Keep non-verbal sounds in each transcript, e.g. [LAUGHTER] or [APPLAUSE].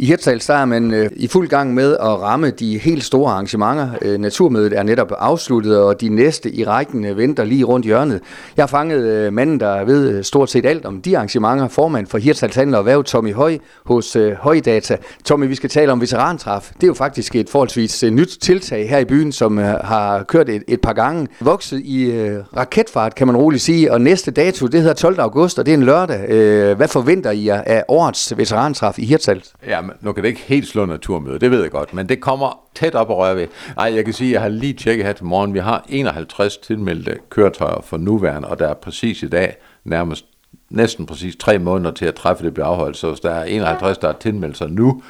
I Hirtshals der er man øh, i fuld gang med at ramme de helt store arrangementer. Øh, naturmødet er netop afsluttet, og de næste i rækken øh, venter lige rundt hjørnet. Jeg har fanget øh, manden, der ved øh, stort set alt om de arrangementer. Formand for Hirtshals Handel og Væv, Tommy Høj hos øh, Højdata. Tommy, vi skal tale om veterantræf. Det er jo faktisk et forholdsvis øh, nyt tiltag her i byen, som øh, har kørt et, et par gange. Vokset i øh, raketfart, kan man roligt sige, og næste dato, det hedder 12. august, og det er en lørdag. Øh, hvad forventer I af årets veterantræf i Hirtshals? Ja, men nu kan det ikke helt slå naturmøde, det ved jeg godt, men det kommer tæt op og røre ved. Ej, jeg kan sige, at jeg har lige tjekket her til morgen, vi har 51 tilmeldte køretøjer for nuværende, og der er præcis i dag nærmest næsten præcis tre måneder til at træffe det bliver afholdt, så hvis der er 51, der er tilmeldt sig nu,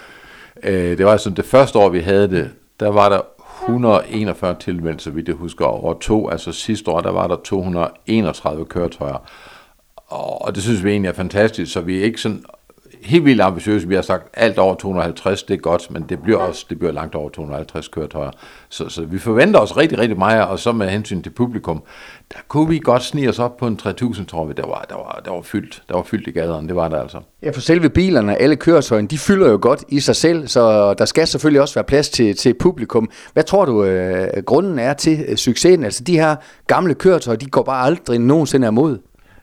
øh, det var altså det første år, vi havde det, der var der 141 tilmeldt, så vidt jeg husker, over to, altså sidste år, der var der 231 køretøjer. Og det synes vi egentlig er fantastisk, så vi er ikke sådan helt vildt ambitiøse. Vi har sagt, alt over 250, det er godt, men det bliver også det bliver langt over 250 køretøjer. Så, så vi forventer os rigtig, rigtig meget, og så med hensyn til publikum, der kunne vi godt snige os op på en 3000, tror vi. Der var, der var, der var fyldt. Der var fyldt i gaderne, det var der altså. Ja, for selve bilerne, alle køretøjerne, de fylder jo godt i sig selv, så der skal selvfølgelig også være plads til, til publikum. Hvad tror du, øh, grunden er til øh, succesen? Altså de her gamle køretøjer, de går bare aldrig nogensinde imod.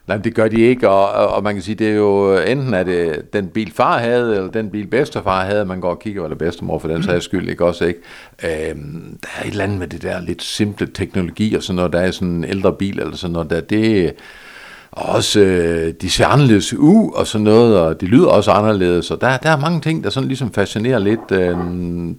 Nej, det gør de ikke, og, og man kan sige, det er jo enten er det den bil far havde, eller den bil bedstefar havde, man går og kigger, eller bedstemor for den sags skyld, ikke også, ikke? Øhm, der er et eller andet med det der lidt simple teknologi, og sådan noget, der er sådan en ældre bil, eller sådan noget, der det også, øh, de ser anderledes ud, og sådan noget, og de lyder også anderledes, og der, der er mange ting, der sådan ligesom fascinerer lidt. Øh,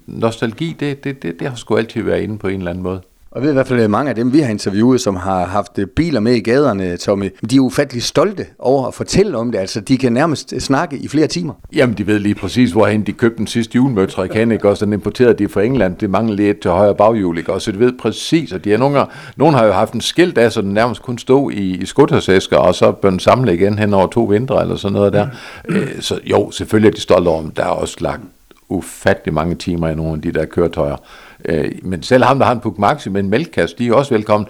nostalgi, det, det, det, det har sgu altid været inde på en eller anden måde. Og ved i hvert fald, at mange af dem, vi har interviewet, som har haft øh, biler med i gaderne, Tommy, de er ufattelig stolte over at fortælle om det. Altså, de kan nærmest snakke i flere timer. Jamen, de ved lige præcis, hvorhen de købte den sidste julemøtre i ikke? Også den importerede de fra England. Det mangler lidt til højre baghjul, ikke? Også, så de ved præcis, at de er nogle, nogen har jo haft en skilt af, så den nærmest kun stod i, i skuttersæsker, og så bør den samle igen hen over to vintre, eller sådan noget der. Mm. Øh, så jo, selvfølgelig er de stolte over dem. Der er også lagt ufattelig mange timer i nogle af de der køretøjer. Øh, men selv ham, der har en Puk Maxi med en mælkekasse, de er også velkommen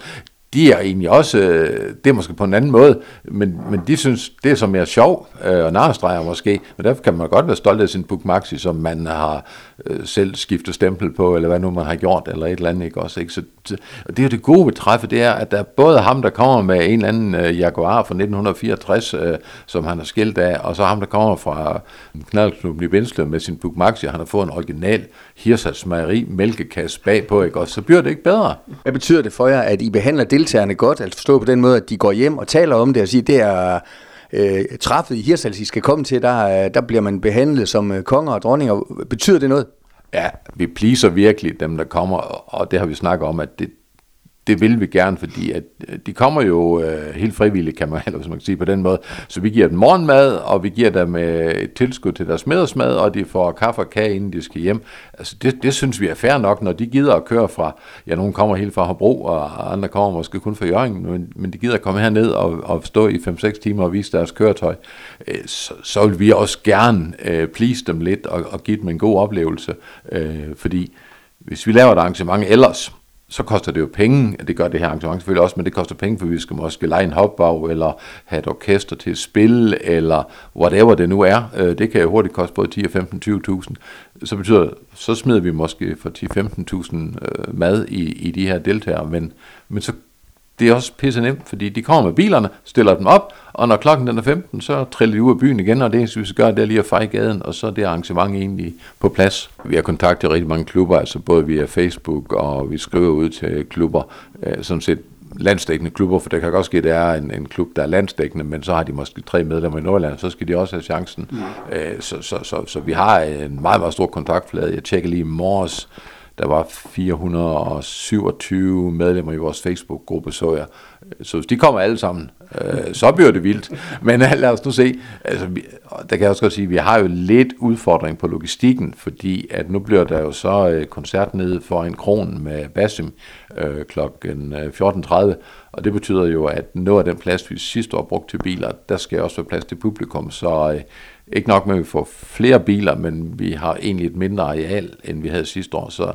de er egentlig også, øh, det er måske på en anden måde, men, men de synes, det er så mere sjov øh, og narestreger måske, men derfor kan man godt være stolt af sin bookmaxi, som man har øh, selv skiftet stempel på, eller hvad nu man har gjort, eller et eller andet, ikke også, ikke? Så, og det er det gode ved træffe, det er, at der er både ham, der kommer med en eller anden øh, Jaguar fra 1964, øh, som han har skilt af, og så ham, der kommer fra knaldklubben i Vindslev med sin bookmaxi, han har fået en original Hirsats Mejeri mælkekasse bagpå, ikke også, så bliver det ikke bedre. Hvad betyder det for jer, at I behandler deltagerne godt, altså forstå på den måde, at de går hjem og taler om det og siger, det er øh, træffet i Hirsals, I skal komme til, der, øh, der bliver man behandlet som øh, konger og dronninger. Betyder det noget? Ja, vi pleaser virkelig dem, der kommer, og det har vi snakket om, at det, det vil vi gerne, fordi at øh, de kommer jo øh, helt frivilligt, kan man, [LAUGHS] eller hvis man kan sige på den måde. Så vi giver dem morgenmad, og vi giver dem øh, et tilskud til deres middagsmad, og de får kaffe og kage, inden de skal hjem. Altså det, det synes vi er fair nok, når de gider at køre fra, ja, nogen kommer helt fra Hobro, og andre kommer måske kun fra Jørgen, men, men de gider at komme herned og, og stå i 5-6 timer og vise deres køretøj. Øh, så, så vil vi også gerne øh, please dem lidt og, og give dem en god oplevelse, øh, fordi hvis vi laver et arrangement ellers, så koster det jo penge, at det gør det her arrangement selvfølgelig også, men det koster penge, for vi skal måske lege en hopbag, eller have et orkester til at spille, eller whatever det nu er. Øh, det kan jo hurtigt koste både 10, og 15, 20.000. Så betyder så smider vi måske for 10-15.000 øh, mad i, i de her deltagere, men, men så det er også pisse nemt, fordi de kommer med bilerne, stiller dem op, og når klokken den er 15, så triller de ud af byen igen, og det eneste, vi skal gøre, det er lige at feje gaden, og så er det arrangement egentlig på plads. Vi har kontaktet rigtig mange klubber, altså både via Facebook, og vi skriver ud til klubber, øh, sådan set landsdækkende klubber, for det kan godt ske, at det er en, en klub, der er landsdækkende, men så har de måske tre medlemmer i Nordland, så skal de også have chancen. Mm. Øh, så, så, så, så vi har en meget, meget stor kontaktflade. Jeg tjekker lige i morges, der var 427 medlemmer i vores Facebook-gruppe, så jeg. Så hvis de kommer alle sammen, øh, så bliver det vildt. Men øh, lad os nu se. Altså, vi, der kan jeg også godt sige, at vi har jo lidt udfordring på logistikken, fordi at nu bliver der jo så øh, koncert nede for en kron med Basim øh, kl. 14.30, øh, og det betyder jo, at noget af den plads, vi sidste år brugte til biler, der skal også være plads til publikum, så øh, ikke nok med, at vi får flere biler, men vi har egentlig et mindre areal, end vi havde sidste år, så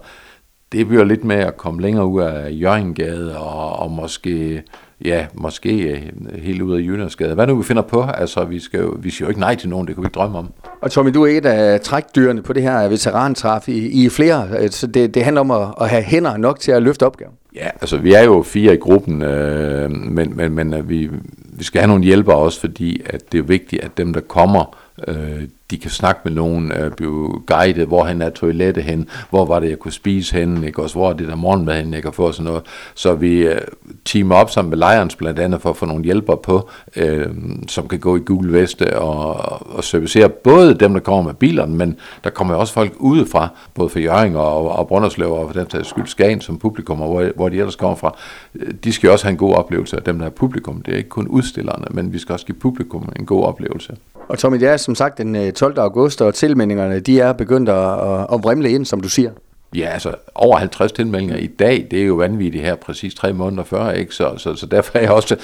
det bliver lidt med at komme længere ud af Jørgengade og, og måske ja, måske øh, helt ud af Jyllandsgade. Hvad nu vi finder på? Altså, vi, skal jo, vi siger jo ikke nej til nogen, det kan vi ikke drømme om. Og Tommy, du er et af trækdyrene på det her veterantræf i, i flere, så det, det handler om at, at have hænder nok til at løfte opgaven. Ja, altså vi er jo fire i gruppen, øh, men, men, men øh, vi, vi skal have nogle hjælpere også, fordi at det er vigtigt, at dem, der kommer, Uh. De kan snakke med nogen, øh, blive guidet, hvor han er toilettet hen, hvor var det, jeg kunne spise hen, ikke? også hvor er det der morgenmad hen, jeg kan få sådan noget. Så vi øh, teamer op sammen med Lions blandt andet for at få nogle hjælpere på, øh, som kan gå i Google Veste og, og servicere både dem, der kommer med bilerne, men der kommer også folk udefra, både fra Jøring og, og Brønderslev og for den tages skyld Skagen som publikum, og hvor, hvor de ellers kommer fra. Øh, de skal også have en god oplevelse af dem, der er publikum. Det er ikke kun udstillerne, men vi skal også give publikum en god oplevelse. Og Tommy, det er som sagt den øh, 12. Øh, august, og tilmeldingerne de er begyndt at, at vrimle ind, som du siger. Ja, altså over 50 tilmeldinger i dag, det er jo vanvittigt her præcis tre måneder før, ikke? Så, så, så derfor er jeg også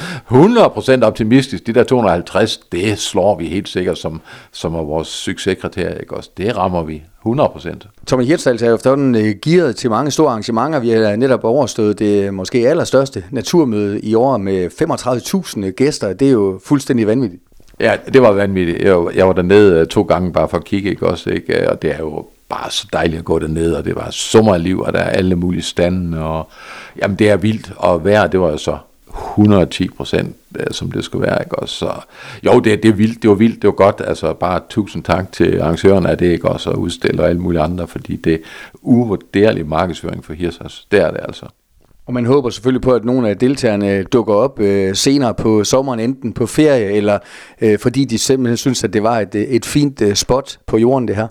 100% optimistisk. De der 250, det slår vi helt sikkert som, som er vores succeskriterie, ikke også? Det rammer vi 100%. Tommy Hirtshals er efterhånden uh, gearet til mange store arrangementer. Vi har netop overstået det måske allerstørste naturmøde i år med 35.000 gæster. Det er jo fuldstændig vanvittigt. Ja, det var vanvittigt. Jeg, jeg var dernede øh, to gange bare for at kigge, ikke også, ikke? Øh, og det er jo bare så dejligt at gå derned, og det var sommerliv, og der er alle mulige stande, og jamen det er vildt, og vejr, det var jo så 110 procent, øh, som det skulle være, ikke også? Så, jo, det, det er vildt, det var vildt, det var godt, altså bare tusind tak til arrangørerne af det, ikke også, og udstiller og alle mulige andre, fordi det er uvurderlig markedsføring for Hirsas, det er det altså. Og man håber selvfølgelig på, at nogle af deltagerne dukker op øh, senere på sommeren, enten på ferie, eller øh, fordi de simpelthen synes, at det var et, øh, et fint øh, spot på jorden, det her.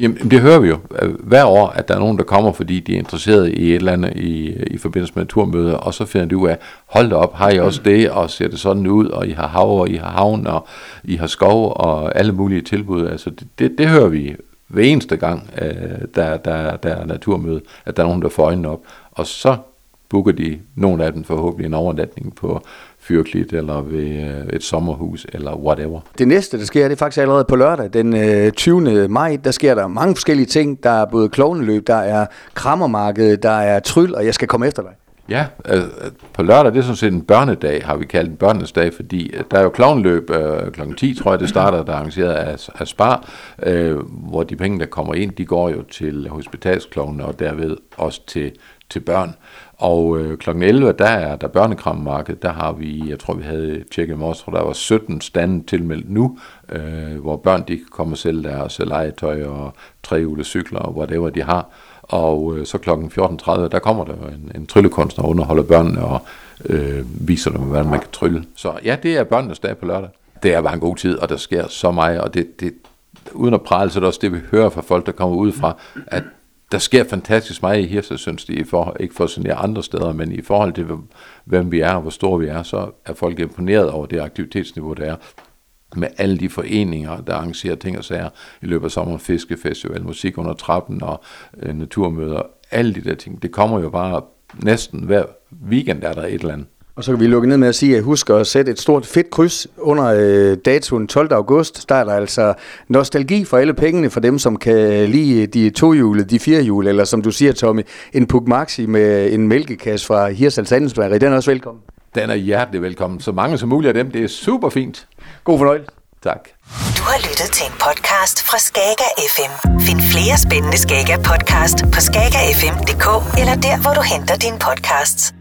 Jamen, det hører vi jo øh, hver år, at der er nogen, der kommer, fordi de er interesseret i et eller andet i, i forbindelse med turmøder, og så finder de ud af, hold da op, har I også det, og ser det sådan ud, og I har hav, og I har havn, og I har skov, og alle mulige tilbud. Altså, det, det, det hører vi hver eneste gang, øh, der, der, der er naturmøde, at der er nogen, der får øjnene op. Og så booker de nogle af dem forhåbentlig en overnatning på Fyrklit eller ved øh, et sommerhus eller whatever. Det næste, der sker, det er faktisk allerede på lørdag, den 20. Øh, maj, der sker der mange forskellige ting. Der er både klovneløb, der er krammermarked, der er tryl, og jeg skal komme efter dig. Ja, øh, på lørdag, det er sådan set en børnedag, har vi kaldt en børnesdag, fordi der er jo klovnløb øh, kl. 10, tror jeg, det starter, der er arrangeret af, af Spar, øh, hvor de penge, der kommer ind, de går jo til hospitalsklovene og derved også til, til børn. Og øh, kl. 11, der er der børnekrammarked, der har vi, jeg tror vi havde tjekket i morges, der var 17 stande tilmeldt nu, øh, hvor børn de kan komme og sælge deres legetøj og trehjulede cykler og whatever de har. Og øh, så kl. 14.30, der kommer der en, en tryllekunstner og underholder børnene og øh, viser dem, hvordan man kan trylle. Så ja, det er børnenes dag på lørdag. Det er bare en god tid, og der sker så meget, og det, det, uden at prale, så er det også det, vi hører fra folk, der kommer ud fra, at der sker fantastisk meget i Hirse, synes de, i for, ikke for sådan andre steder, men i forhold til, hvem vi er og hvor store vi er, så er folk imponeret over det aktivitetsniveau, der er med alle de foreninger, der arrangerer ting og sager i løbet af sommeren, fiskefestival, musik under trappen og øh, naturmøder, alle de der ting, det kommer jo bare næsten hver weekend er der et eller andet. Og så kan vi lukke ned med at sige, at husk at sætte et stort fedt kryds under øh, datoen 12. august. Der er der altså nostalgi for alle pengene for dem, som kan lide de tohjulede, de firehjulede, eller som du siger, Tommy, en Puk Maxi med en mælkekasse fra Hirsals Andensberg. Den er også velkommen. Den er hjertelig velkommen. Så mange som muligt af dem. Det er super fint. God fornøjelse. Tak. Du har lyttet til en podcast fra Skager FM. Find flere spændende Skager podcast på skagerfm.dk eller der, hvor du henter dine podcasts.